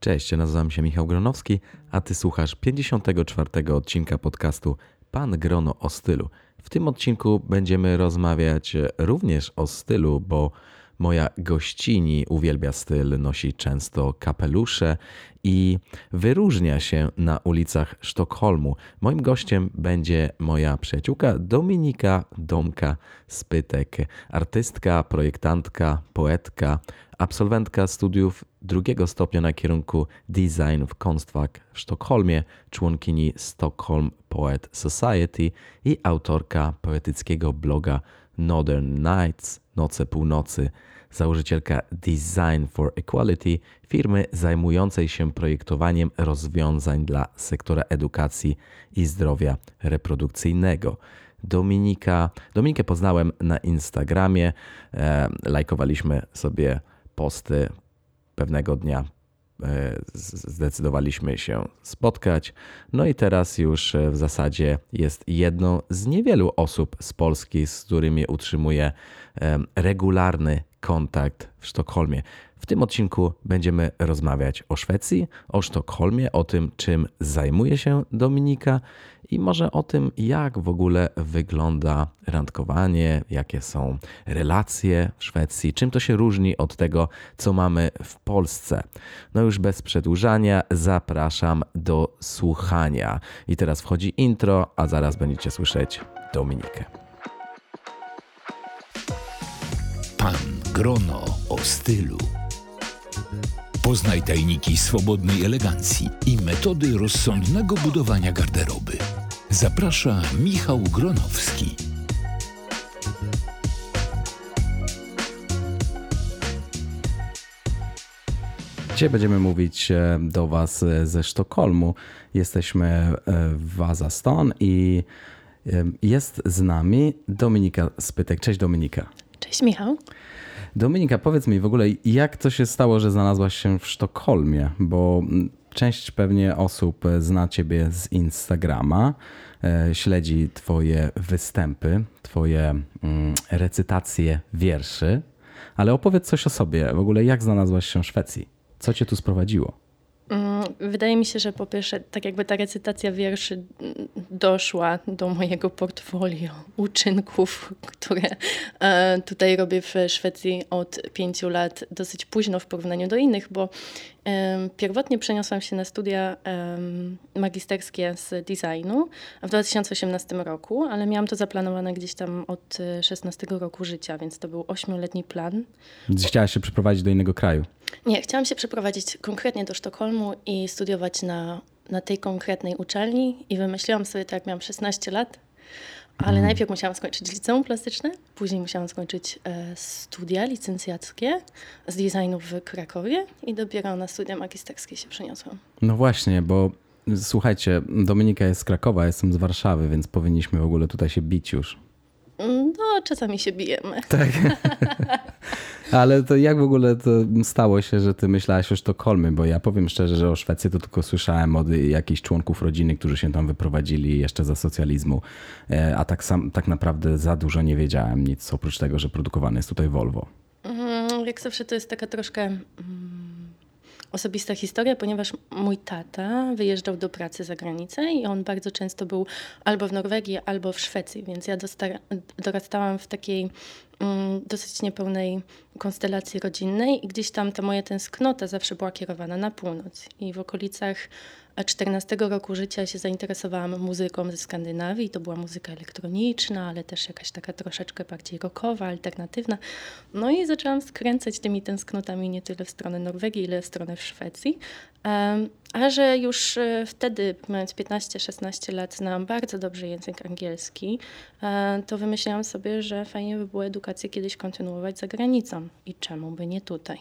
Cześć, nazywam się Michał Gronowski, a ty słuchasz 54. odcinka podcastu Pan Grono o stylu. W tym odcinku będziemy rozmawiać również o stylu, bo moja gościni uwielbia styl, nosi często kapelusze i wyróżnia się na ulicach Sztokholmu. Moim gościem będzie moja przyjaciółka Dominika Domka Spytek, artystka, projektantka, poetka, absolwentka studiów drugiego stopnia na kierunku Design w Konstfack w Sztokholmie, członkini Stockholm Poet Society i autorka poetyckiego bloga Northern Nights, Noce Północy, założycielka Design for Equality, firmy zajmującej się projektowaniem rozwiązań dla sektora edukacji i zdrowia reprodukcyjnego. Dominika, Dominikę poznałem na Instagramie, e, lajkowaliśmy sobie posty pewnego dnia e, zdecydowaliśmy się spotkać. No i teraz już e, w zasadzie jest jedną z niewielu osób z Polski, z którymi utrzymuję e, regularny kontakt w Sztokholmie. W tym odcinku będziemy rozmawiać o Szwecji, o Sztokholmie, o tym, czym zajmuje się Dominika i może o tym, jak w ogóle wygląda randkowanie, jakie są relacje w Szwecji, czym to się różni od tego, co mamy w Polsce. No już bez przedłużania zapraszam do słuchania. I teraz wchodzi intro, a zaraz będziecie słyszeć Dominikę. Pan Grono o stylu. Poznaj tajniki swobodnej elegancji i metody rozsądnego budowania garderoby. Zaprasza Michał Gronowski. Dzisiaj będziemy mówić e, do Was e, ze Sztokholmu. Jesteśmy e, w Wazaston i jest z nami Dominika Spytek. Cześć Dominika. Cześć Michał. Dominika, powiedz mi w ogóle, jak to się stało, że znalazłaś się w Sztokholmie? Bo część pewnie osób zna Ciebie z Instagrama, śledzi Twoje występy, Twoje mm, recytacje wierszy, ale opowiedz coś o sobie. W ogóle, jak znalazłaś się w Szwecji? Co cię tu sprowadziło? Mm, wydaje mi się, że po pierwsze, tak jakby ta recytacja wierszy doszła do mojego portfolio uczynków, które e, tutaj robię w Szwecji od pięciu lat, dosyć późno w porównaniu do innych, bo Pierwotnie przeniosłam się na studia magisterskie z designu w 2018 roku, ale miałam to zaplanowane gdzieś tam od 16 roku życia, więc to był ośmioletni plan. Chciałaś się przeprowadzić do innego kraju? Nie, chciałam się przeprowadzić konkretnie do Sztokholmu i studiować na, na tej konkretnej uczelni i wymyśliłam sobie, tak jak miałam 16 lat, ale hmm. najpierw musiałam skończyć liceum plastyczne, później musiałam skończyć e, studia licencjackie z designu w Krakowie i dopiero na studia magisterskie się przeniosłam. No właśnie, bo słuchajcie, Dominika jest z Krakowa, jestem z Warszawy, więc powinniśmy w ogóle tutaj się bić już. No, czasami się bijemy. Tak. Ale to jak w ogóle to stało się, że ty myślałaś o Sztokholmie? Bo ja powiem szczerze, że o Szwecji to tylko słyszałem od jakichś członków rodziny, którzy się tam wyprowadzili jeszcze za socjalizmu. E, a tak, sam, tak naprawdę za dużo nie wiedziałem nic oprócz tego, że produkowany jest tutaj Volvo. Mhm, jak zawsze to jest taka troszkę mm, osobista historia, ponieważ mój tata wyjeżdżał do pracy za granicę i on bardzo często był albo w Norwegii, albo w Szwecji, więc ja dorastałam w takiej mm, dosyć niepełnej konstelacji rodzinnej i gdzieś tam ta moja tęsknota zawsze była kierowana na północ i w okolicach 14 roku życia się zainteresowałam muzyką ze Skandynawii. To była muzyka elektroniczna, ale też jakaś taka troszeczkę bardziej rockowa, alternatywna. No i zaczęłam skręcać tymi tęsknotami nie tyle w stronę Norwegii, ile w stronę Szwecji. A że już e, wtedy, mając 15-16 lat, znałam bardzo dobrze język angielski, e, to wymyślałam sobie, że fajnie by było edukację kiedyś kontynuować za granicą. I czemu by nie tutaj?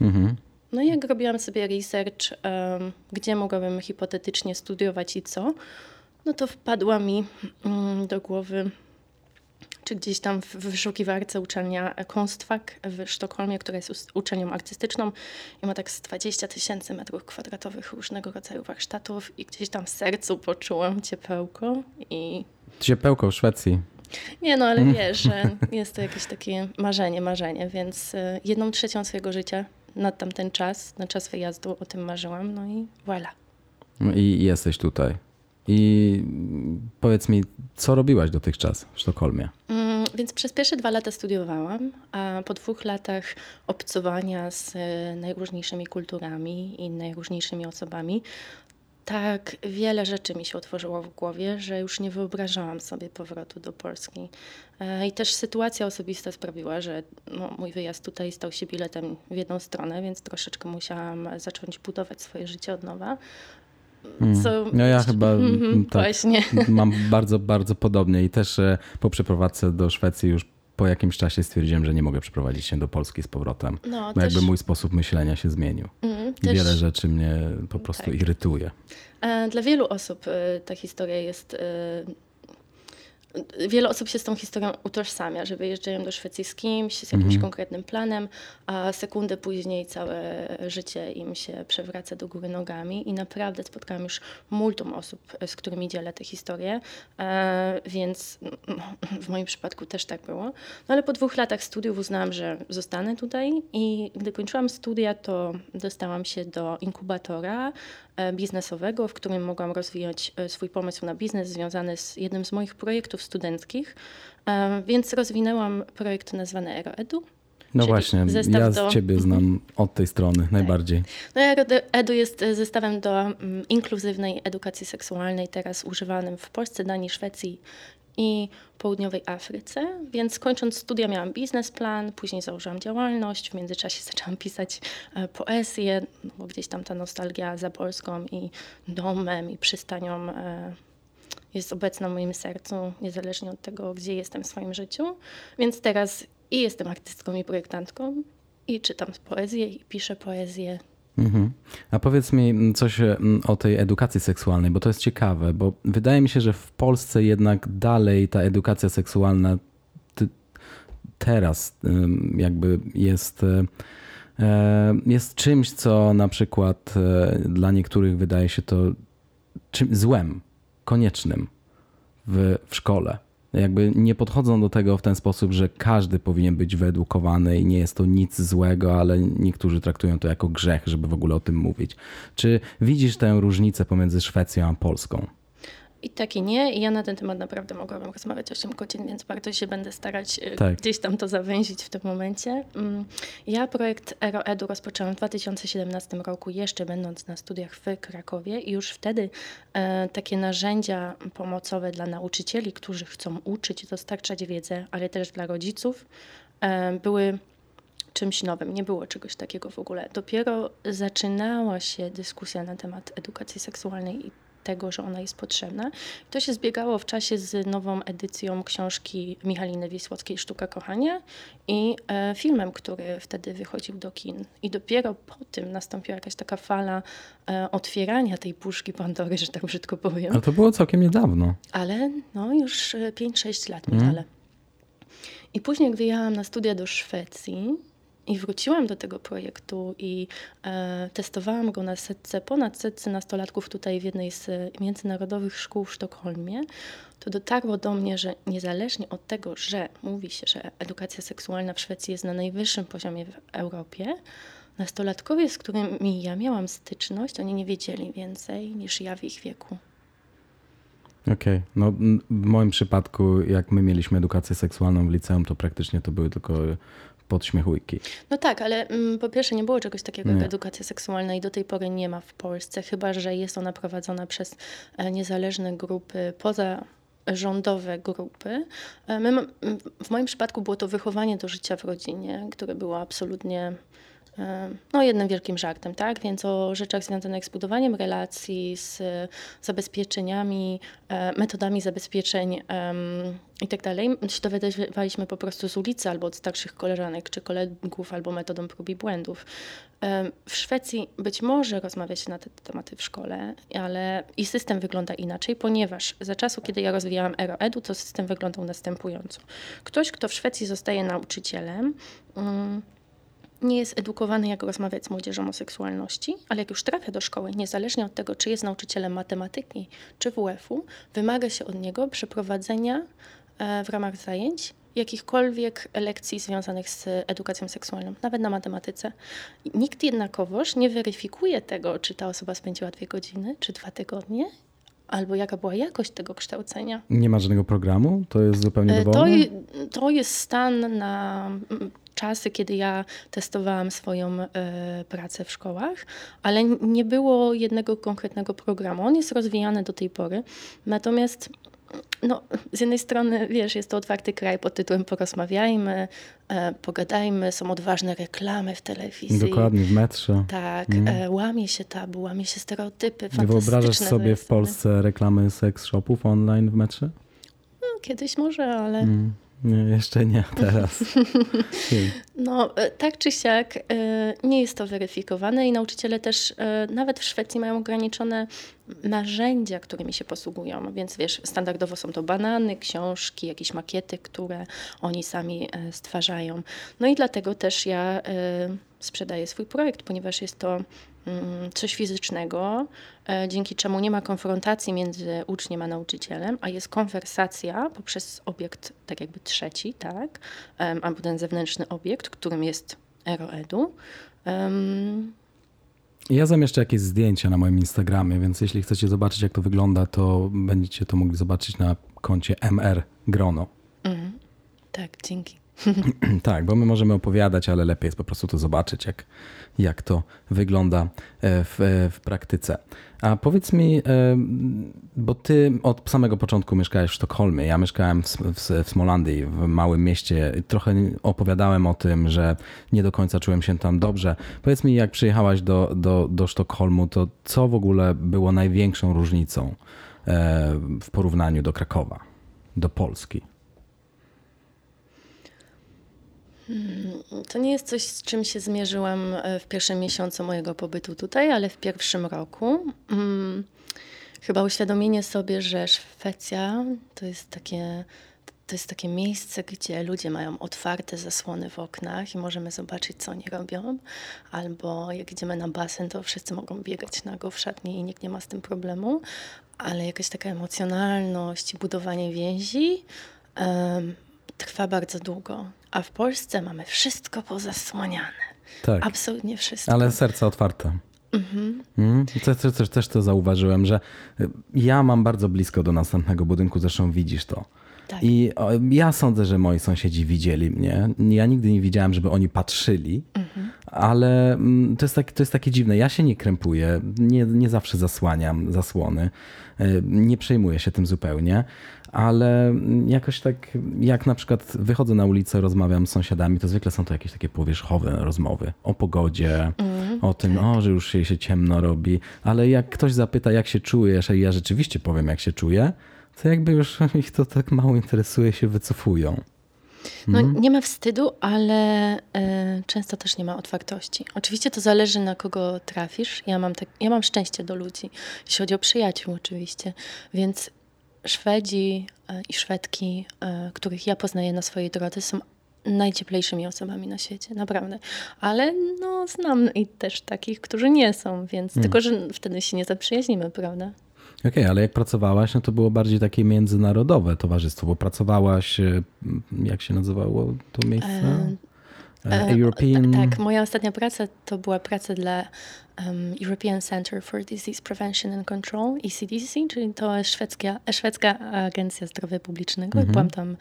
Mhm. No i jak robiłam sobie research, um, gdzie mogłabym hipotetycznie studiować i co, no to wpadła mi um, do głowy, czy gdzieś tam w wyszukiwarce uczelnia Kunstfack w Sztokholmie, która jest uczelnią artystyczną i ma tak z 20 tysięcy metrów kwadratowych różnego rodzaju warsztatów i gdzieś tam w sercu poczułam ciepełko i... Ciepełko w Szwecji. Nie, no ale mm. wiesz, że jest to jakieś takie marzenie, marzenie, więc y, jedną trzecią swojego życia na tamten czas, na czas wyjazdu o tym marzyłam, no i voilà. No I jesteś tutaj. I powiedz mi, co robiłaś dotychczas w Sztokholmie? Mm, więc przez pierwsze dwa lata studiowałam, a po dwóch latach obcowania z e, najróżniejszymi kulturami i najróżniejszymi osobami, tak wiele rzeczy mi się otworzyło w głowie, że już nie wyobrażałam sobie powrotu do Polski. E, I też sytuacja osobista sprawiła, że no, mój wyjazd tutaj stał się biletem w jedną stronę, więc troszeczkę musiałam zacząć budować swoje życie od nowa. Co... No ja chyba mm, tak, właśnie. mam bardzo, bardzo podobnie i też e, po przeprowadzce do Szwecji już po jakimś czasie stwierdziłem, że nie mogę przeprowadzić się do Polski z powrotem. No, bo też... jakby mój sposób myślenia się zmienił. Mm, też... wiele rzeczy mnie po prostu tak. irytuje. E, dla wielu osób e, ta historia jest wiele osób się z tą historią utożsamia, że wyjeżdżają do Szwecji z kimś, z jakimś mhm. konkretnym planem, a sekundę później całe życie im się przewraca do góry nogami i naprawdę spotkałam już multum osób, z którymi dzielę tę historię, e, więc no, w moim przypadku też tak było. No ale po dwóch latach studiów uznałam, że zostanę tutaj i gdy kończyłam studia, to dostałam się do inkubatora biznesowego, w którym mogłam rozwijać e, swój pomysł na biznes związany z jednym z moich projektów studenckich, e, więc rozwinęłam projekt nazwany EroEdu. No właśnie, ja z do... Ciebie znam od tej strony tak. najbardziej. No Edu jest zestawem do mm, inkluzywnej edukacji seksualnej, teraz używanym w Polsce, Danii, Szwecji i południowej Afryce, więc kończąc studia miałam biznesplan, później założyłam działalność, w międzyczasie zaczęłam pisać e, poezję, no bo gdzieś tam ta nostalgia za Polską i domem i przystanią e, jest obecna w moim sercu, niezależnie od tego, gdzie jestem w swoim życiu. Więc teraz i jestem artystką i projektantką, i czytam poezję, i piszę poezję. Mhm. A powiedz mi coś o tej edukacji seksualnej, bo to jest ciekawe, bo wydaje mi się, że w Polsce jednak dalej ta edukacja seksualna teraz jakby jest, e, jest czymś, co na przykład e, dla niektórych wydaje się to czym złem koniecznym w, w szkole. Jakby nie podchodzą do tego w ten sposób, że każdy powinien być wyedukowany i nie jest to nic złego, ale niektórzy traktują to jako grzech, żeby w ogóle o tym mówić. Czy widzisz tę różnicę pomiędzy Szwecją a Polską? I tak i nie. I ja na ten temat naprawdę mogłabym rozmawiać 8 godzin, więc bardzo się będę starać y, tak. gdzieś tam to zawęzić w tym momencie. Mm, ja projekt EroEdu rozpoczęłam w 2017 roku, jeszcze będąc na studiach w Krakowie i już wtedy e, takie narzędzia pomocowe dla nauczycieli, którzy chcą uczyć, dostarczać wiedzę, ale też dla rodziców, e, były czymś nowym. Nie było czegoś takiego w ogóle. Dopiero zaczynała się dyskusja na temat edukacji seksualnej i tego, że ona jest potrzebna. To się zbiegało w czasie z nową edycją książki Michaliny Wisłockiej Sztuka Kochania i e, filmem, który wtedy wychodził do kin. I dopiero po tym nastąpiła jakaś taka fala e, otwierania tej puszki Pandory, że tak brzydko powiem. Ale to było całkiem niedawno. Ale no już 5-6 lat minęło. Mm. I później, gdy jechałam na studia do Szwecji, i wróciłam do tego projektu i e, testowałam go na setce, ponad setce nastolatków tutaj w jednej z międzynarodowych szkół w Sztokholmie. To dotarło do mnie, że niezależnie od tego, że mówi się, że edukacja seksualna w Szwecji jest na najwyższym poziomie w Europie, nastolatkowie, z którymi ja miałam styczność, oni nie wiedzieli więcej niż ja w ich wieku. Okej, okay. no w moim przypadku, jak my mieliśmy edukację seksualną w liceum, to praktycznie to były tylko podśmiechujki. No tak, ale mm, po pierwsze nie było czegoś takiego nie. jak edukacja seksualna i do tej pory nie ma w Polsce, chyba że jest ona prowadzona przez e, niezależne grupy poza rządowe grupy. E, my, w moim przypadku było to wychowanie do życia w rodzinie, które było absolutnie no, jednym wielkim żartem, tak? Więc o rzeczach związanych z budowaniem relacji, z zabezpieczeniami, e, metodami zabezpieczeń i tak dalej, się dowiadywaliśmy po prostu z ulicy albo od starszych koleżanek czy kolegów, albo metodą prób i błędów. W Szwecji być może rozmawia się na te tematy w szkole, ale i system wygląda inaczej, ponieważ za czasu, kiedy ja rozwijałam EroEdu, to system wyglądał następująco. Ktoś, kto w Szwecji zostaje nauczycielem, mm, nie jest edukowany, jak rozmawiać z młodzieżą o seksualności, ale jak już trafia do szkoły, niezależnie od tego, czy jest nauczycielem matematyki czy WF-u, wymaga się od niego przeprowadzenia e, w ramach zajęć jakichkolwiek lekcji związanych z edukacją seksualną, nawet na matematyce. Nikt jednakowoż nie weryfikuje tego, czy ta osoba spędziła dwie godziny, czy dwa tygodnie, albo jaka była jakość tego kształcenia. Nie ma żadnego programu? To jest zupełnie e, dowolne? To, to jest stan na czasy, kiedy ja testowałam swoją y, pracę w szkołach, ale nie było jednego konkretnego programu. On jest rozwijany do tej pory, natomiast no, z jednej strony, wiesz, jest to otwarty kraj pod tytułem porozmawiajmy, e, pogadajmy, są odważne reklamy w telewizji. Dokładnie, w metrze. Tak, mm. e, łamie się tabu, łamie się stereotypy, Nie wyobrażasz sobie w Polsce reklamy seks shopów online w metrze? No, kiedyś może, ale... Mm. Nie, jeszcze nie teraz. no, e, tak czy siak e, nie jest to weryfikowane i nauczyciele też e, nawet w Szwecji mają ograniczone narzędzia, którymi się posługują. Więc wiesz, standardowo są to banany, książki, jakieś makiety, które oni sami stwarzają. No i dlatego też ja sprzedaję swój projekt, ponieważ jest to coś fizycznego, e, dzięki czemu nie ma konfrontacji między uczniem a nauczycielem, a jest konwersacja poprzez obiekt tak jakby trzeci, tak, albo ten zewnętrzny obiekt, którym jest EroEdu. Ja zamieszczę jakieś zdjęcia na moim Instagramie, więc jeśli chcecie zobaczyć, jak to wygląda, to będziecie to mogli zobaczyć na koncie MR Grono. Mm, tak, dzięki. tak, bo my możemy opowiadać, ale lepiej jest po prostu to zobaczyć, jak, jak to wygląda e, w, e, w praktyce. A powiedz mi, e, bo ty od samego początku mieszkałeś w Sztokholmie, ja mieszkałem w, w, w Smolandii, w małym mieście. Trochę opowiadałem o tym, że nie do końca czułem się tam dobrze. Powiedz mi, jak przyjechałaś do, do, do Sztokholmu, to co w ogóle było największą różnicą w porównaniu do Krakowa, do Polski? Hmm, to nie jest coś, z czym się zmierzyłam e, w pierwszym miesiącu mojego pobytu tutaj, ale w pierwszym roku. Hmm, chyba uświadomienie sobie, że Szwecja to jest takie to jest takie miejsce, gdzie ludzie mają otwarte zasłony w oknach i możemy zobaczyć, co oni robią. Albo jak idziemy na basen, to wszyscy mogą biegać nago w szatni i nikt nie ma z tym problemu. Ale jakaś taka emocjonalność, budowanie więzi trwa bardzo długo. A w Polsce mamy wszystko pozasłaniane. Tak. Absolutnie wszystko. Ale serce otwarte. Mhm. Mm, też, też, też to zauważyłem, że y, ja mam bardzo blisko do następnego budynku, zresztą widzisz to. Tak. I ja sądzę, że moi sąsiedzi widzieli mnie. Ja nigdy nie widziałem, żeby oni patrzyli, mhm. ale mm, to jest, tak, to jest takie dziwne. Ja się nie krępuję, nie, nie zawsze zasłaniam zasłony, y, nie przejmuję się tym zupełnie, ale jakoś tak, jak na przykład wychodzę na ulicę, rozmawiam z sąsiadami, to zwykle są to jakieś takie powierzchowe rozmowy o pogodzie, mm, o tym, tak. o, że już się, się ciemno robi, ale jak ktoś zapyta, jak się czujesz, a ja rzeczywiście powiem, jak się czuję, to jakby już ich to tak mało interesuje, się wycofują. No, mhm. nie ma wstydu, ale y, często też nie ma otwartości. Oczywiście to zależy, na kogo trafisz. Ja mam, tak, ja mam szczęście do ludzi, jeśli chodzi o przyjaciół, oczywiście. Więc Szwedzi e, i Szwedki, e, których ja poznaję na swojej drodze, są najcieplejszymi osobami na świecie, naprawdę. Ale no, znam i też takich, którzy nie są, więc hmm. tylko, że wtedy się nie zaprzyjaźnimy, prawda? Okej, okay, ale jak pracowałaś, no to było bardziej takie międzynarodowe towarzystwo, bo pracowałaś, e, jak się nazywało to miejsce? E European... Tak, moja ostatnia praca to była praca dla um, European Center for Disease Prevention and Control, ECDC, czyli to szwedzka, szwedzka agencja zdrowia publicznego. Mhm. Byłam tam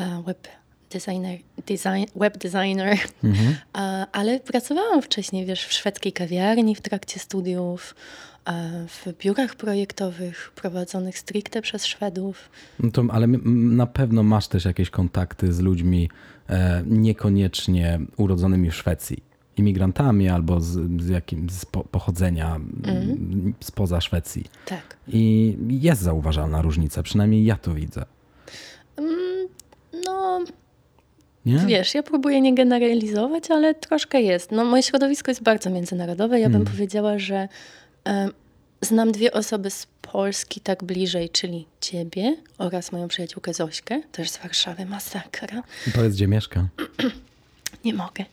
uh, web designer, design, web designer, mhm. uh, ale pracowałam wcześniej, wiesz, w szwedzkiej kawiarni w trakcie studiów, uh, w biurach projektowych prowadzonych stricte przez Szwedów. No to, ale na pewno masz też jakieś kontakty z ludźmi e, niekoniecznie urodzonymi w Szwecji imigrantami albo z, z jakim z pochodzenia mm. spoza Szwecji. Tak. I jest zauważalna różnica, przynajmniej ja to widzę. Mm, no, nie? Wiesz, ja próbuję nie generalizować, ale troszkę jest. No, moje środowisko jest bardzo międzynarodowe. Ja bym mm. powiedziała, że znam dwie osoby z Polski tak bliżej, czyli ciebie oraz moją przyjaciółkę Zośkę, też z Warszawy, masakra. Powiedz, gdzie mieszka. Nie mogę.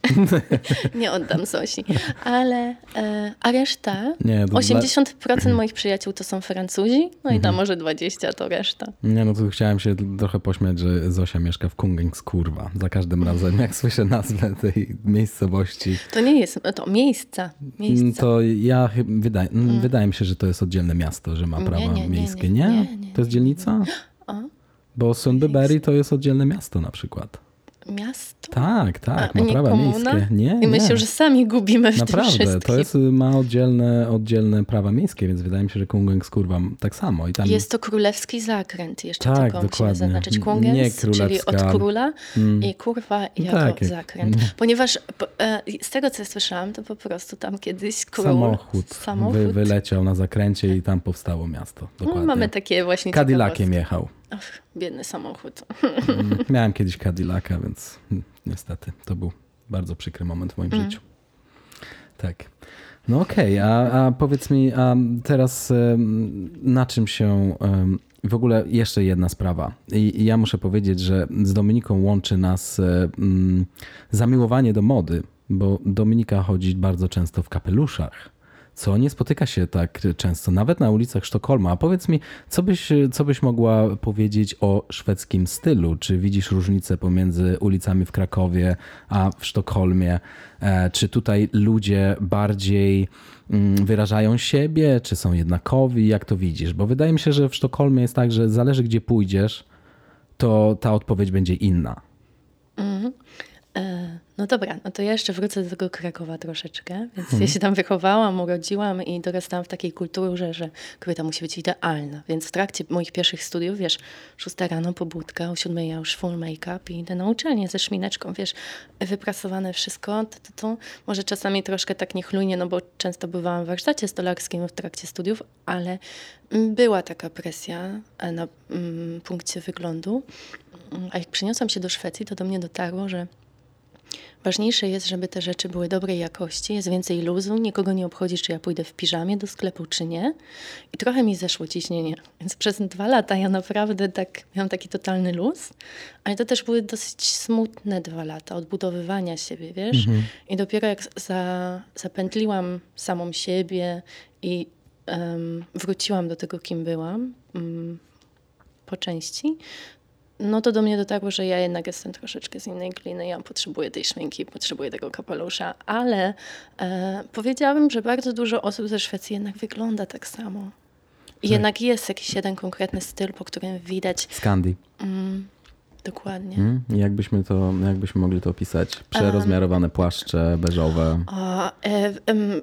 nie oddam Zosi. Ale, e, a reszta, Nie, to 80% moich przyjaciół to są Francuzi, no i tam może 20 to reszta. Nie, no to chciałem się trochę pośmiać, że Zosia mieszka w Kungens, kurwa. Za każdym razem, jak słyszę nazwę tej miejscowości, To nie jest, to miejsca. miejsca. to ja wydaje, wydaje mi się, że to jest oddzielne miasto, że ma Mm. Prawa nie, nie, miejskie. nie, Nie? To jest dzielnica? Bo Sundbyberry to jest oddzielne miasto na przykład. Miasto? Tak, tak, ma prawa komuna? miejskie. Nie, I myślę, że sami gubimy w tym Naprawdę, wszystkim. to jest, ma oddzielne, oddzielne prawa miejskie, więc wydaje mi się, że Kungens, kurwa, tak samo. I tam Jest to królewski zakręt, jeszcze Tak, tylko musimy dokładnie. zaznaczyć. N- Kungens, czyli od króla i kurwa jako tak, jak- zakręt. Ponieważ po- e, z tego, co ja słyszałam, to po prostu tam kiedyś król... samochód, samochód Wy, wyleciał na zakręcie i tam powstało miasto. no, Dokładnie. mamy takie właśnie Cadillaciem jechał. Ach, biedny samochód. Mm, Miałem kiedyś Cadillaca, więc mm, niestety to był bardzo przykry moment w moim Mm. życiu. Tak. No okej, a, a powiedz mi, a teraz na czym się. W ogóle jeszcze jedna sprawa. I, I ja muszę powiedzieć, że z Dominiką łączy nas e, mm, zamiłowanie do mody, bo Dominika chodzi bardzo często w kapeluszach co nie spotyka się tak często, nawet na ulicach Sztokholma. A powiedz mi, co byś, co byś mogła powiedzieć o szwedzkim stylu? Czy widzisz różnicę pomiędzy ulicami w Krakowie a w Sztokholmie? E, Czy tutaj ludzie bardziej mm, wyrażają siebie, czy są jednakowi? Jak to widzisz? Bo wydaje mi się, że w Sztokholmie jest tak, że zależy gdzie pójdziesz, to ta odpowiedź będzie inna. E, No dobra, no to ja jeszcze wrócę do tego Krakowa troszeczkę. Więc ja się tam wychowałam, urodziłam i dorastałam w takiej kulturze, że kobieta musi być idealna. Więc w trakcie moich pierwszych studiów, wiesz, szósta rano pobudka, o siódmej ja już full make-up i idę na uczelnię ze szmineczką, wiesz, wyprasowane wszystko. To, to, to. Może czasami troszkę tak niechlujnie, no bo często bywałam w warsztacie stolarskim w trakcie studiów, ale mm, była taka presja e, na mm, punkcie wyglądu. Mm, A jak przeniosłam się do Szwecji, to do mnie dotarło, że Ważniejsze jest, żeby te rzeczy były dobrej jakości, jest więcej luzu, nikogo nie obchodzi, czy ja pójdę w piżamie do sklepu, czy nie. I trochę mi zeszło ciśnienie. Więc przez dwa lata ja naprawdę tak miałam taki totalny luz, ale to też były dosyć smutne dwa lata odbudowywania siebie, wiesz? I dopiero jak za, zapętliłam samą siebie i em, wróciłam do tego, kim byłam, mm, po części, no to do mnie dotarło, że ja jednak jestem troszeczkę z innej gliny. Ja potrzebuję tej szminki, potrzebuję tego kapelusza, ale e, powiedziałabym, że bardzo dużo osób ze Szwecji jednak wygląda tak samo. I jednak jest jakiś jeden konkretny styl, po którym widać Skandi. dokładnie. Mm? Jakbyśmy, to, jakbyśmy mogli to opisać? Przerozmiarowane płaszcze beżowe. O, e,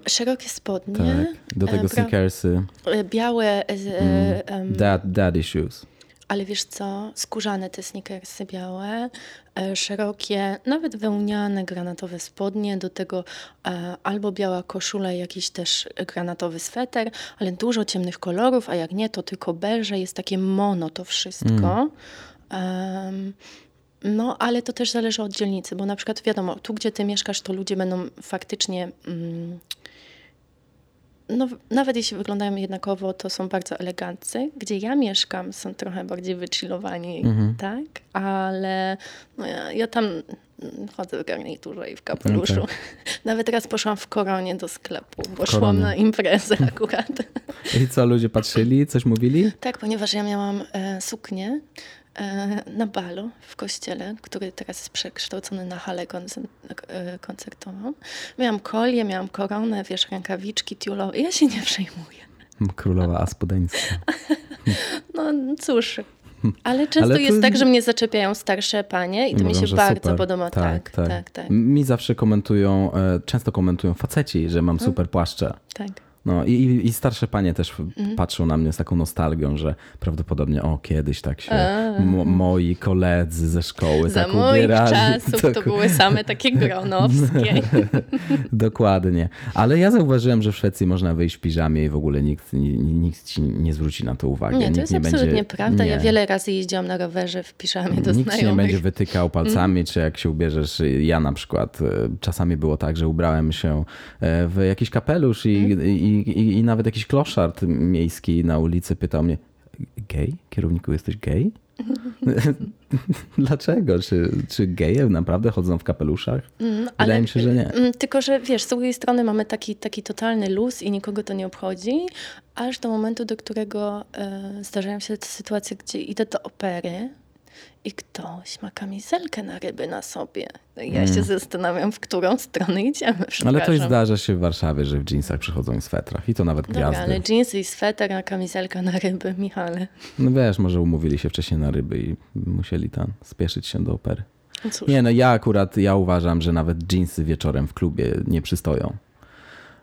szerokie spodnie, Tak. Do tego e, sneakersy. e, białe, e, e, em, Dad, daddy shoes. Ale wiesz co, skórzane te sneakersy białe, e, szerokie, nawet wełniane, granatowe spodnie, do tego e, albo biała koszula, jakiś też granatowy sweter, ale dużo ciemnych kolorów, a jak nie, to tylko beże, jest takie mono to wszystko. Em, no, ale to też zależy od dzielnicy, bo na przykład wiadomo, tu gdzie ty mieszkasz, to ludzie będą faktycznie... Mm, no, nawet jeśli wyglądają jednakowo, to są bardzo eleganccy. Gdzie ja mieszkam, są trochę bardziej wychillowani, tak? Ale no ja, ja tam chodzę w garniturze i w kapeluszu. No Nawet raz poszłam w koronie do sklepu, bo szłam na imprezę akurat. I co, ludzie patrzyli, coś mówili? tak, ponieważ ja miałam e, suknię na balu w kościele, który teraz jest przekształcony na halę e, koncertową. Miałam kolię, miałam koronę, wiesz, rękawiczki tiulowe. Ja się nie przejmuję. Królowa Aspodeńska. No cóż. Ale często Ale to- jest tak, że mnie zaczepiają starsze panie i to mi Mówią, się że bardzo super. podoba. Tak, tak, tak. Mi zawsze komentują, e, często komentują faceci, że mam super płaszcze. tak. No i, i- starsze panie też Mhm. patrzą na mnie z taką nostalgią, że prawdopodobnie o kiedyś tak się mo, moi koledzy ze szkoły Za tak moich ubierali. czasów to Tak- były same takie gronowskie. Dokładnie. Ale ja zauważyłem, że w Szwecji można wyjść w piżamie i w ogóle nikt, ni- nikt ci nie zwróci na to uwagi. Nie, to jest nie absolutnie będzie, prawda. Ja nie. wiele razy jeździłam na rowerze w piżamie do Nikt się nie znajomych. będzie wytykał palcami, czy jak się ubierzesz. Ja na przykład e, czasami było tak, że ubrałem się e, w jakiś kapelusz i, i, i, i nawet jakiś kloszard miejski na ulicy pytał mnie, gej? Kierowniku, jesteś gej? Dlaczego? Czy, czy geje naprawdę chodzą w kapeluszach? Mm, Wydaje mi się, że nie. Mm, tylko, że wiesz, z drugiej strony mamy taki, taki totalny luz i nikogo to nie obchodzi, aż do momentu, do którego e, zdarzają się te sytuacje, gdzie idę do opery i ktoś ma kamizelkę na ryby na sobie. No ja mm. się zastanawiam, w którą stronę idziemy. Ale to zdarza się w Warszawie, że w jeansach przychodzą i swetrach i to nawet Dobra, gwiazdy. ale jeansy i sweter, a kamizelka na ryby, Michale. No wiesz, może umówili się wcześniej na ryby i musieli tam spieszyć się do opery. No cóż. Nie, no ja akurat, ja uważam, że nawet jeansy wieczorem w klubie nie przystoją.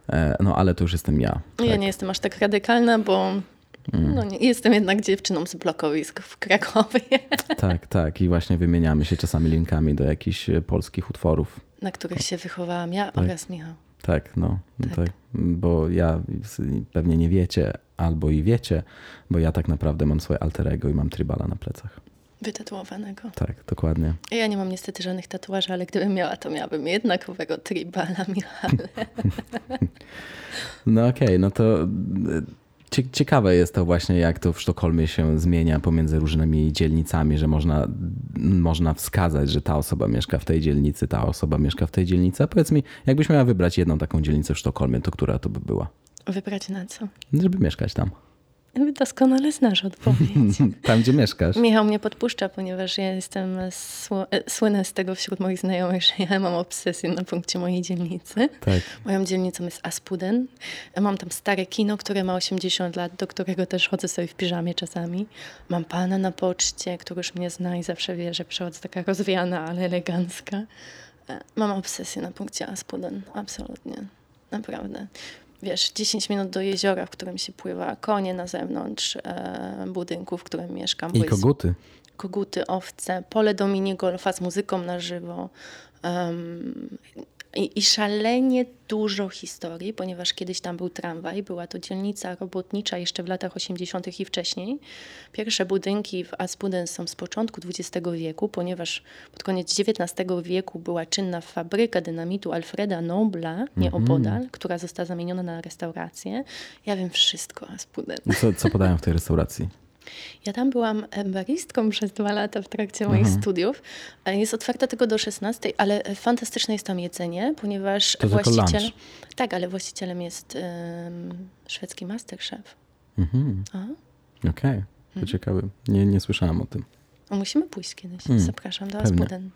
E, no ale to już jestem ja. Tak. Ja nie jestem aż tak radykalna, bo Mm. No nie, jestem jednak dziewczyną z blokowisk w Krakowie. Tak, tak. I właśnie wymieniamy się czasami linkami do jakichś e, polskich utworów. Na których się wychowałam ja tak. oraz Michał. Tak, no. Tak. tak. Bo ja pewnie nie wiecie, albo i wiecie, bo ja tak naprawdę mam swoje alterego i mam tribala na plecach. Wytatuowanego. Tak, dokładnie. Ja nie mam niestety żadnych tatuaży, ale gdybym miała, to miałabym jednakowego tribala, Michale. no okej, okay, no to Ciekawe jest to właśnie, jak to w Sztokholmie się zmienia pomiędzy różnymi dzielnicami, że można, można wskazać, że ta osoba mieszka w tej dzielnicy, ta osoba mieszka w tej dzielnicy. A powiedz mi, jakbyś miała wybrać jedną taką dzielnicę w Sztokholmie, to która to by była? Wybrać na co? Żeby mieszkać tam. Doskonale znasz odpowiedź. Tam, gdzie mieszkasz. Michał mnie podpuszcza, ponieważ ja jestem sł e, słynę z tego wśród moich znajomych, że ja mam obsesję na punkcie mojej dzielnicy. Tak. Moją dzielnicą jest Aspuden. Mam tam stare kino, które ma 80 lat, do którego też chodzę sobie w piżamie czasami. Mam pana na poczcie, który już mnie zna i zawsze wie, że przychodzę taka rozwiana, ale elegancka. E, mam obsesję na punkcie Aspuden, absolutnie. Naprawdę wiesz, 10 minut do jeziora, w którym się pływa, konie na zewnątrz e, budynku, w którym mieszkam. I koguty. Koguty, owce, pole do minigolfa z muzyką na żywo. Um, i, I, szalenie dużo historii, ponieważ kiedyś tam był tramwaj, była to dzielnica robotnicza jeszcze w latach 80. i wcześniej. Pierwsze budynki w Aspuden są z początku XX wieku, ponieważ pod koniec XIX wieku była czynna fabryka dynamitu Alfreda Nobla, nieopodal, mm -hmm. która została zamieniona na restaurację. Ja wiem wszystko o Aspuden. Co, co podają w tej restauracji? Ja tam byłam baristką przez dwa lata w trakcie moich mhm. studiów. Jest otwarta tylko do 16, ale fantastyczne jest tam jedzenie, ponieważ to właściciel. Tak, ale właścicielem jest um, szwedzki masterchef. Mhm. Okej, okay. to mhm. ciekawe. Nie, nie słyszałam o tym. O, musimy pójść kiedyś. Hmm. Zapraszam do Aspuden.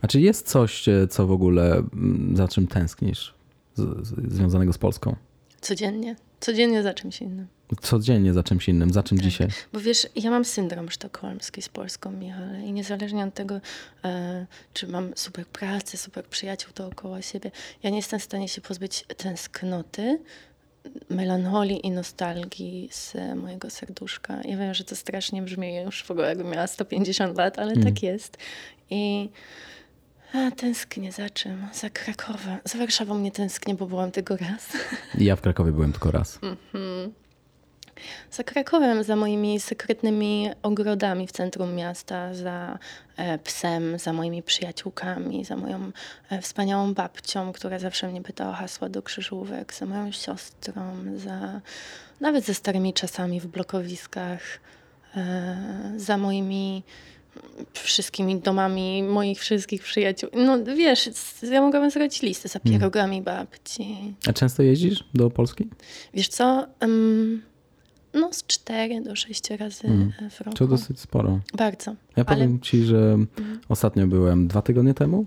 A czy jest coś, e, co w ogóle, mm, za czym tęsknisz, z, z, związanego z Polską? Codziennie. Codziennie za czymś innym. Codziennie za czymś innym. Za czym tak. dzisiaj? Bo wiesz, ja mam syndrom sztokholmski z Polską, Michale. I niezależnie od tego, e, czy mam super pracę, super przyjaciół dookoła siebie, ja nie jestem w stanie się pozbyć tęsknoty, melancholii i nostalgii z mojego serduszka. Ja wiem, że to strasznie brzmi już w ogóle, jakbym miała 150 lat, ale mm. tak jest. I a, tęsknię za czym? Za Krakowem. Za Warszawą nie tęsknię, bo byłam tego raz. Ja w Krakowie byłem tylko raz. Mm -hmm. Za Krakowem, za moimi sekretnymi ogrodami w centrum miasta, za e, psem, za moimi przyjaciółkami, za moją e, wspaniałą babcią, która zawsze mnie pyta o hasła do krzyżówek, za moją siostrą, za nawet ze starymi czasami w blokowiskach, e, za moimi wszystkimi domami moich wszystkich przyjaciół. No wiesz, ja mogłabym zrobić listę za hmm. pierogami babci. A często jeździsz do Polski? Wiesz co, um, no z 4 do 6 razy hmm. w roku. To dosyć sporo. Bardzo. Ja powiem Ale... ci, że hmm. ostatnio byłem dwa tygodnie temu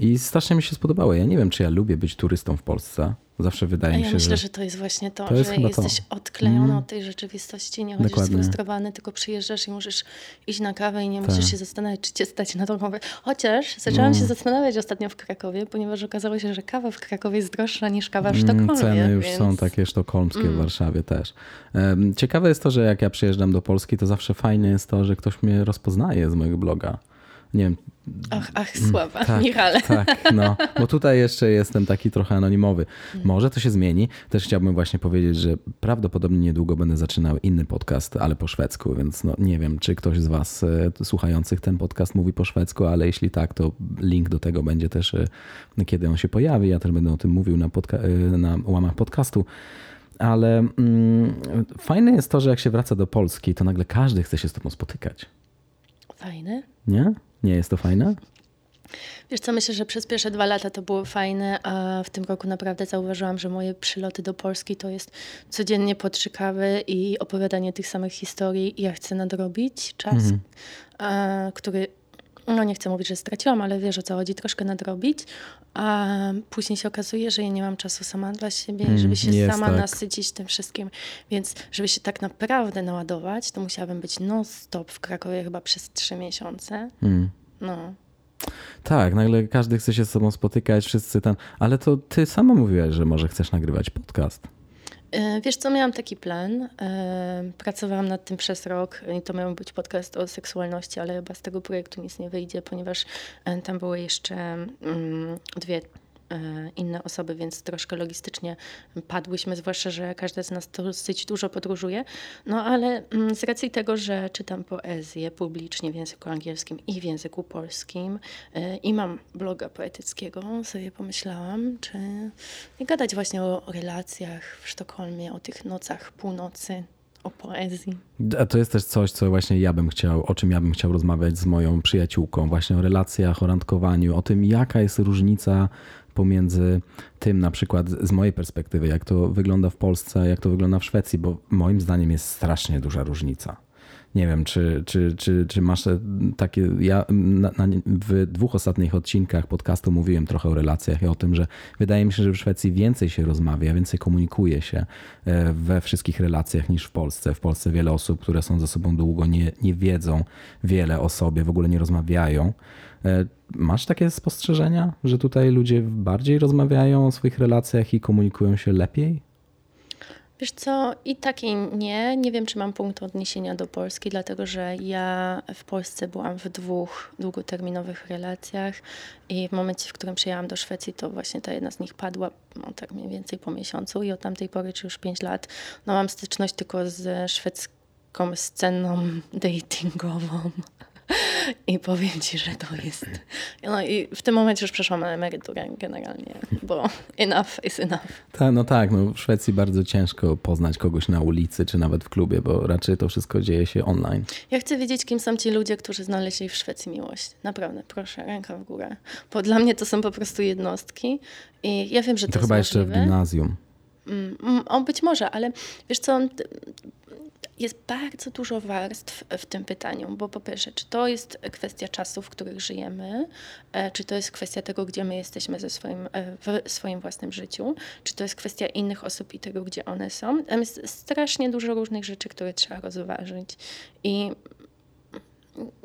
i strasznie mi się spodobało. Ja nie wiem, czy ja lubię być turystą w Polsce. Zawsze wydaje mi się, myślę, że... że to jest właśnie to, to jest że jesteś to. odklejony mm. od tej rzeczywistości, nie chodzisz Dokładnie. sfrustrowany, tylko przyjeżdżasz i możesz iść na kawę i nie tak. musisz się zastanawiać, czy cię stać na tą kawę. Chociaż zaczęłam no. się zastanawiać ostatnio w Krakowie, ponieważ okazało się, że kawa w Krakowie jest droższa niż kawa w mm, Sztokholmie. Ceny już więc... są takie sztokholmskie mm. w Warszawie też. Ciekawe jest to, że jak ja przyjeżdżam do Polski, to zawsze fajne jest to, że ktoś mnie rozpoznaje z mojego bloga nie wiem. Ach, ach, sława, tak, Michale. Tak, no, bo tutaj jeszcze jestem taki trochę anonimowy. Mm. Może to się zmieni. Też chciałbym właśnie powiedzieć, że prawdopodobnie niedługo będę zaczynał inny podcast, ale po szwedzku, więc no, nie wiem, czy ktoś z Was e, słuchających ten podcast mówi po szwedzku, ale jeśli tak, to link do tego będzie też, e, kiedy on się pojawi. Ja też będę o tym mówił na, podca- e, na łamach podcastu. Ale mm, fajne jest to, że jak się wraca do Polski, to nagle każdy chce się z Tobą spotykać. Fajne. Nie? Nie jest to fajne? Wiesz co, myślę, że przez pierwsze dwa lata to było fajne, a w tym roku naprawdę zauważyłam, że moje przyloty do Polski to jest codziennie po trzy kawy i opowiadanie tych samych historii. I ja chcę nadrobić czas, a, który, no nie chcę mówić, że straciłam, ale wiesz o co chodzi, troszkę nadrobić, a później się okazuje, że ja nie mam czasu sama dla siebie, Mm, żeby się sama tak. nasycić tym wszystkim. Więc żeby się tak naprawdę naładować, to musiałabym być non-stop w Krakowie chyba przez trzy miesiące. Mm. No. Tak, nagle każdy chce się z sobą spotykać, wszyscy tam. Ale to ty sama mówiłaś, że może chcesz nagrywać podcast. E, Wiesz co, miałam taki plan. e, Pracowałam nad tym przez rok i to miał być podcast o seksualności, ale chyba z tego projektu nic nie wyjdzie, ponieważ e, tam były jeszcze mm, dwie inne osoby, więc troszkę logistycznie padłyśmy, zwłaszcza, że każda z nas dosyć dużo podróżuje. No ale mm, z racji tego, że czytam poezję publicznie w języku angielskim i w języku polskim e, i mam bloga poetyckiego, sobie pomyślałam, czy nie gadać właśnie o relacjach w Sztokholmie, o tych nocach północy, o poezji. A to jest też coś, co właśnie ja bym chciał, o czym ja bym chciał rozmawiać z moją przyjaciółką, właśnie o relacjach, o randkowaniu, o tym, jaka jest różnica pomiędzy tym, na przykład z mojej perspektywy, jak to wygląda w Polsce, jak to wygląda w Szwecji, bo moim zdaniem jest strasznie duża różnica. Nie wiem, czy, czy, czy, czy masz takie. Ja na, na, w dwóch ostatnich odcinkach podcastu mówiłem trochę o relacjach i o tym, że wydaje mi się, że w Szwecji więcej się rozmawia, więcej komunikuje się e, we wszystkich relacjach niż w Polsce. W Polsce wiele osób, które są ze sobą długo, nie, nie wiedzą wiele o sobie, w ogóle nie rozmawiają. E, Masz takie spostrzeżenia, że tutaj ludzie bardziej rozmawiają o swoich relacjach i komunikują się lepiej? Wiesz co, i tak i nie. Nie wiem, czy mam punkt odniesienia do Polski, dlatego że ja w Polsce byłam w dwóch długoterminowych relacjach i w momencie, w którym przyjechałam do Szwecji, to właśnie ta jedna z nich padła, no tak mniej więcej po miesiącu i od tamtej pory, czy już pięć lat, no mam styczność tylko ze szwedzką sceną datingową. I powiem ci, że to jest. No i w tym momencie już przeszłam na emeryturę generalnie, bo enough is enough. Ta, no tak, no w Szwecji bardzo ciężko poznać kogoś na ulicy czy nawet w klubie, bo raczej to wszystko dzieje się online. Ja chcę wiedzieć, kim są ci ludzie, którzy znaleźli w Szwecji miłość. Naprawdę, proszę, ręka w górę. Bo dla mnie to są po prostu jednostki i ja wiem, że to, To, chyba jeszcze w możliwe. gimnazjum. Mm, mm, O, być może, ale wiesz co, jest bardzo dużo warstw w tym pytaniu, bo po pierwsze, czy to jest kwestia czasów, w których żyjemy, e, czy to jest kwestia tego, gdzie my jesteśmy ze swoim, e, w swoim własnym życiu, czy to jest kwestia innych osób i tego, gdzie one są. Tam jest strasznie dużo różnych rzeczy, które trzeba rozważyć. I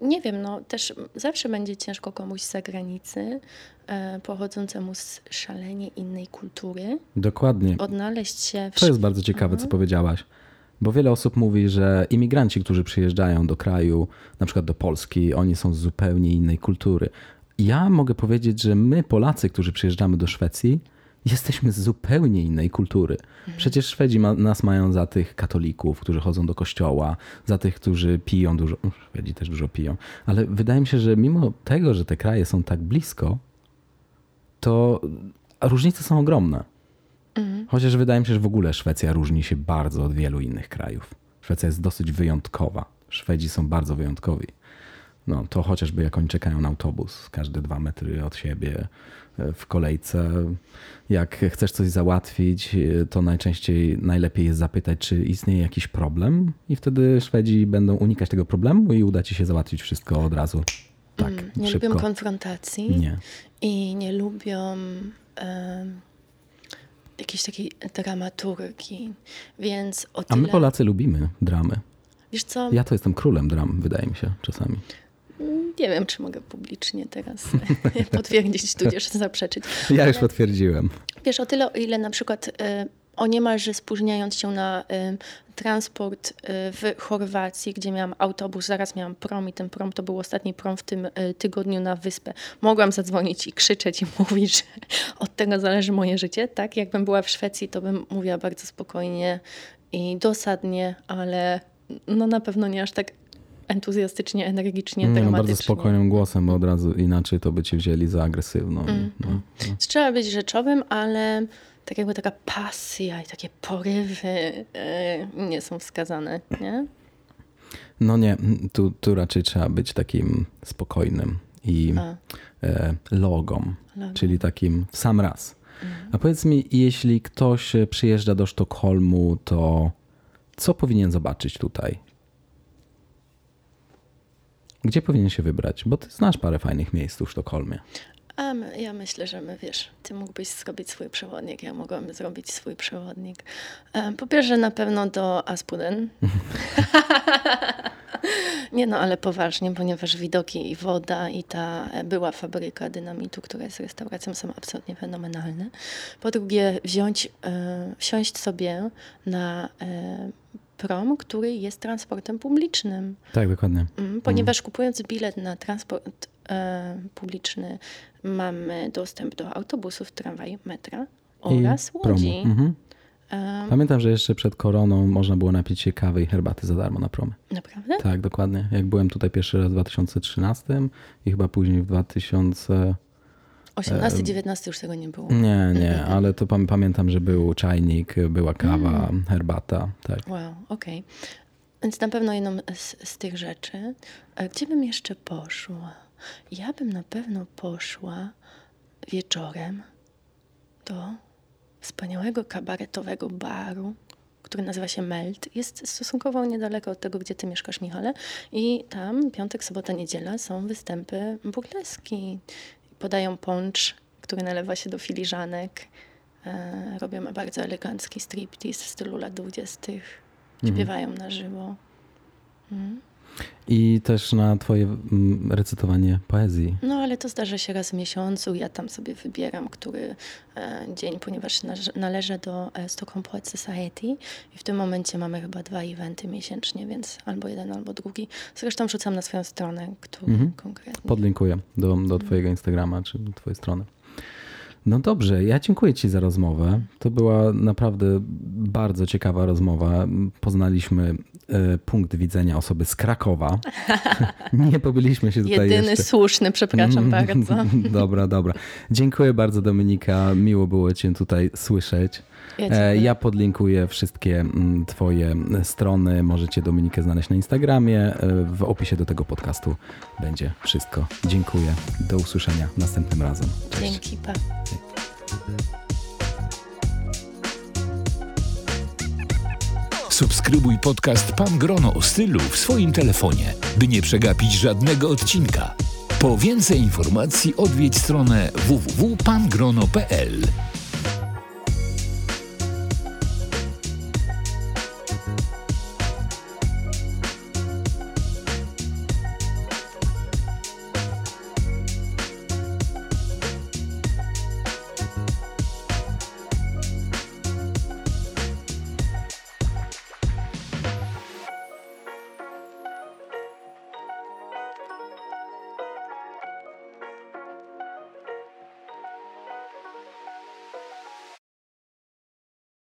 nie wiem, no też zawsze będzie ciężko komuś z zagranicy, e, pochodzącemu z szalenie innej kultury, Dokładnie. odnaleźć się w To jest bardzo ciekawe, co powiedziałaś. Bo wiele osób mówi, że imigranci, którzy przyjeżdżają do kraju, na przykład do Polski, oni są z zupełnie innej kultury. Ja mogę powiedzieć, że my, Polacy, którzy przyjeżdżamy do Szwecji, jesteśmy z zupełnie innej kultury. Przecież Szwedzi ma, nas mają za tych katolików, którzy chodzą do kościoła, za tych, którzy piją dużo. no, Szwedzi też dużo piją. Ale wydaje mi się, że mimo tego, że te kraje są tak blisko, to różnice są ogromne. Chociaż wydaje mi się, że w ogóle Szwecja różni się bardzo od wielu innych krajów. Szwecja jest dosyć wyjątkowa. Szwedzi są bardzo wyjątkowi. No, to chociażby jak oni czekają na autobus, każde dwa metry od siebie e, w kolejce. Jak chcesz coś załatwić, e, to najczęściej najlepiej jest zapytać, czy istnieje jakiś problem, i wtedy Szwedzi będą unikać tego problemu i uda ci się załatwić wszystko od razu. Tak, Mm, nie szybko. lubią konfrontacji Nie. i nie lubią jakiejś takiej dramaturgii, więc o A tyle... my Polacy lubimy dramy. Wiesz co, Ja to jestem królem dram, wydaje mi się czasami. nie wiem, czy mogę publicznie teraz potwierdzić, tudzież zaprzeczyć. Ja już potwierdziłem. Wiesz, o tyle, o ile na przykład y, o niemalże spóźniając się na transport y, w Chorwacji, gdzie miałam autobus, zaraz miałam prom i ten prom to był ostatni prom w tym y, tygodniu na wyspę. Mogłam zadzwonić i krzyczeć i mówić, że od tego zależy moje życie. Tak, jakbym była w Szwecji, to bym mówiła bardzo spokojnie i dosadnie, ale no na pewno nie aż tak entuzjastycznie, energicznie, Nie, no, bardzo spokojnym głosem, bo od razu inaczej to by cię wzięli za agresywną. Mm. No, no. Trzeba być rzeczowym, ale tak jakby taka pasja i takie porywy e, nie są wskazane, nie? No nie, tu, tu raczej trzeba być takim spokojnym i e, logą, Logo. czyli takim w sam raz. A powiedz mi, jeśli ktoś przyjeżdża do Sztokholmu, to co powinien zobaczyć tutaj? Gdzie powinien się wybrać? Bo ty znasz parę fajnych miejsc w Sztokholmie. A my, ja myślę, że my wiesz, ty mógłbyś zrobić swój przewodnik, ja mogłabym zrobić swój przewodnik. E, Po pierwsze na pewno do Aspuden. Nie no, ale poważnie, ponieważ widoki i woda i ta e, była fabryka dynamitu, która jest restauracją, są absolutnie fenomenalne. Po drugie, wziąć, e, wsiąść sobie na prom, który jest transportem publicznym. Tak, dokładnie. Mm, Ponieważ kupując bilet na transport publiczny, mamy dostęp do autobusów, tramwaju, metra oraz promu. łodzi. Mhm. E, Pamiętam, że jeszcze przed koroną można było napić się kawy i herbaty za darmo na promy. naprawdę? Tak, dokładnie. Jak byłem tutaj pierwszy raz w 2013 i chyba później w 2000... 18, 19 już tego nie było. Nie, nie, ale to pam- pamiętam, że był czajnik, była kawa, herbata. Tak. Wow, okej. Więc na pewno jedną z, z tych rzeczy. A gdzie bym jeszcze poszła? Ja bym na pewno poszła wieczorem do wspaniałego kabaretowego baru, który nazywa się Melt. Jest stosunkowo niedaleko od tego, gdzie ty mieszkasz, Michale. I tam piątek, sobota, niedziela są występy burleski. Podają poncz, który nalewa się do filiżanek. E, robią bardzo elegancki striptease w stylu lat 20. Śpiewają na żywo. I też na twoje mm, recytowanie poezji. No ale to zdarza się raz w miesiącu. Ja tam sobie wybieram, który e, dzień, ponieważ należę do e, Stockholm Poet Society i w tym momencie mamy chyba dwa eventy miesięcznie, więc albo jeden, albo drugi. Zresztą wrzucam na swoją stronę, który Mhm. konkretnie. Podlinkuję do, do twojego Instagrama czy do twojej strony. No dobrze, ja dziękuję ci za rozmowę. To była naprawdę bardzo ciekawa rozmowa. Poznaliśmy punkt widzenia osoby z Krakowa. Nie pobyliśmy się tutaj Jedyny jeszcze. słuszny, przepraszam bardzo. Dobra, dobra. Dziękuję bardzo Dominika. Miło było cię tutaj słyszeć. Ja E. Ja podlinkuję wszystkie mm, twoje strony. Możecie Dominikę znaleźć na Instagramie. E, W opisie do tego podcastu będzie wszystko. Dziękuję. Do usłyszenia następnym razem. Cześć. Dzięki, pa. Subskrybuj podcast Pan Grono o stylu w swoim telefonie, by nie przegapić żadnego odcinka. Po więcej informacji odwiedź stronę www.pangrono.pl.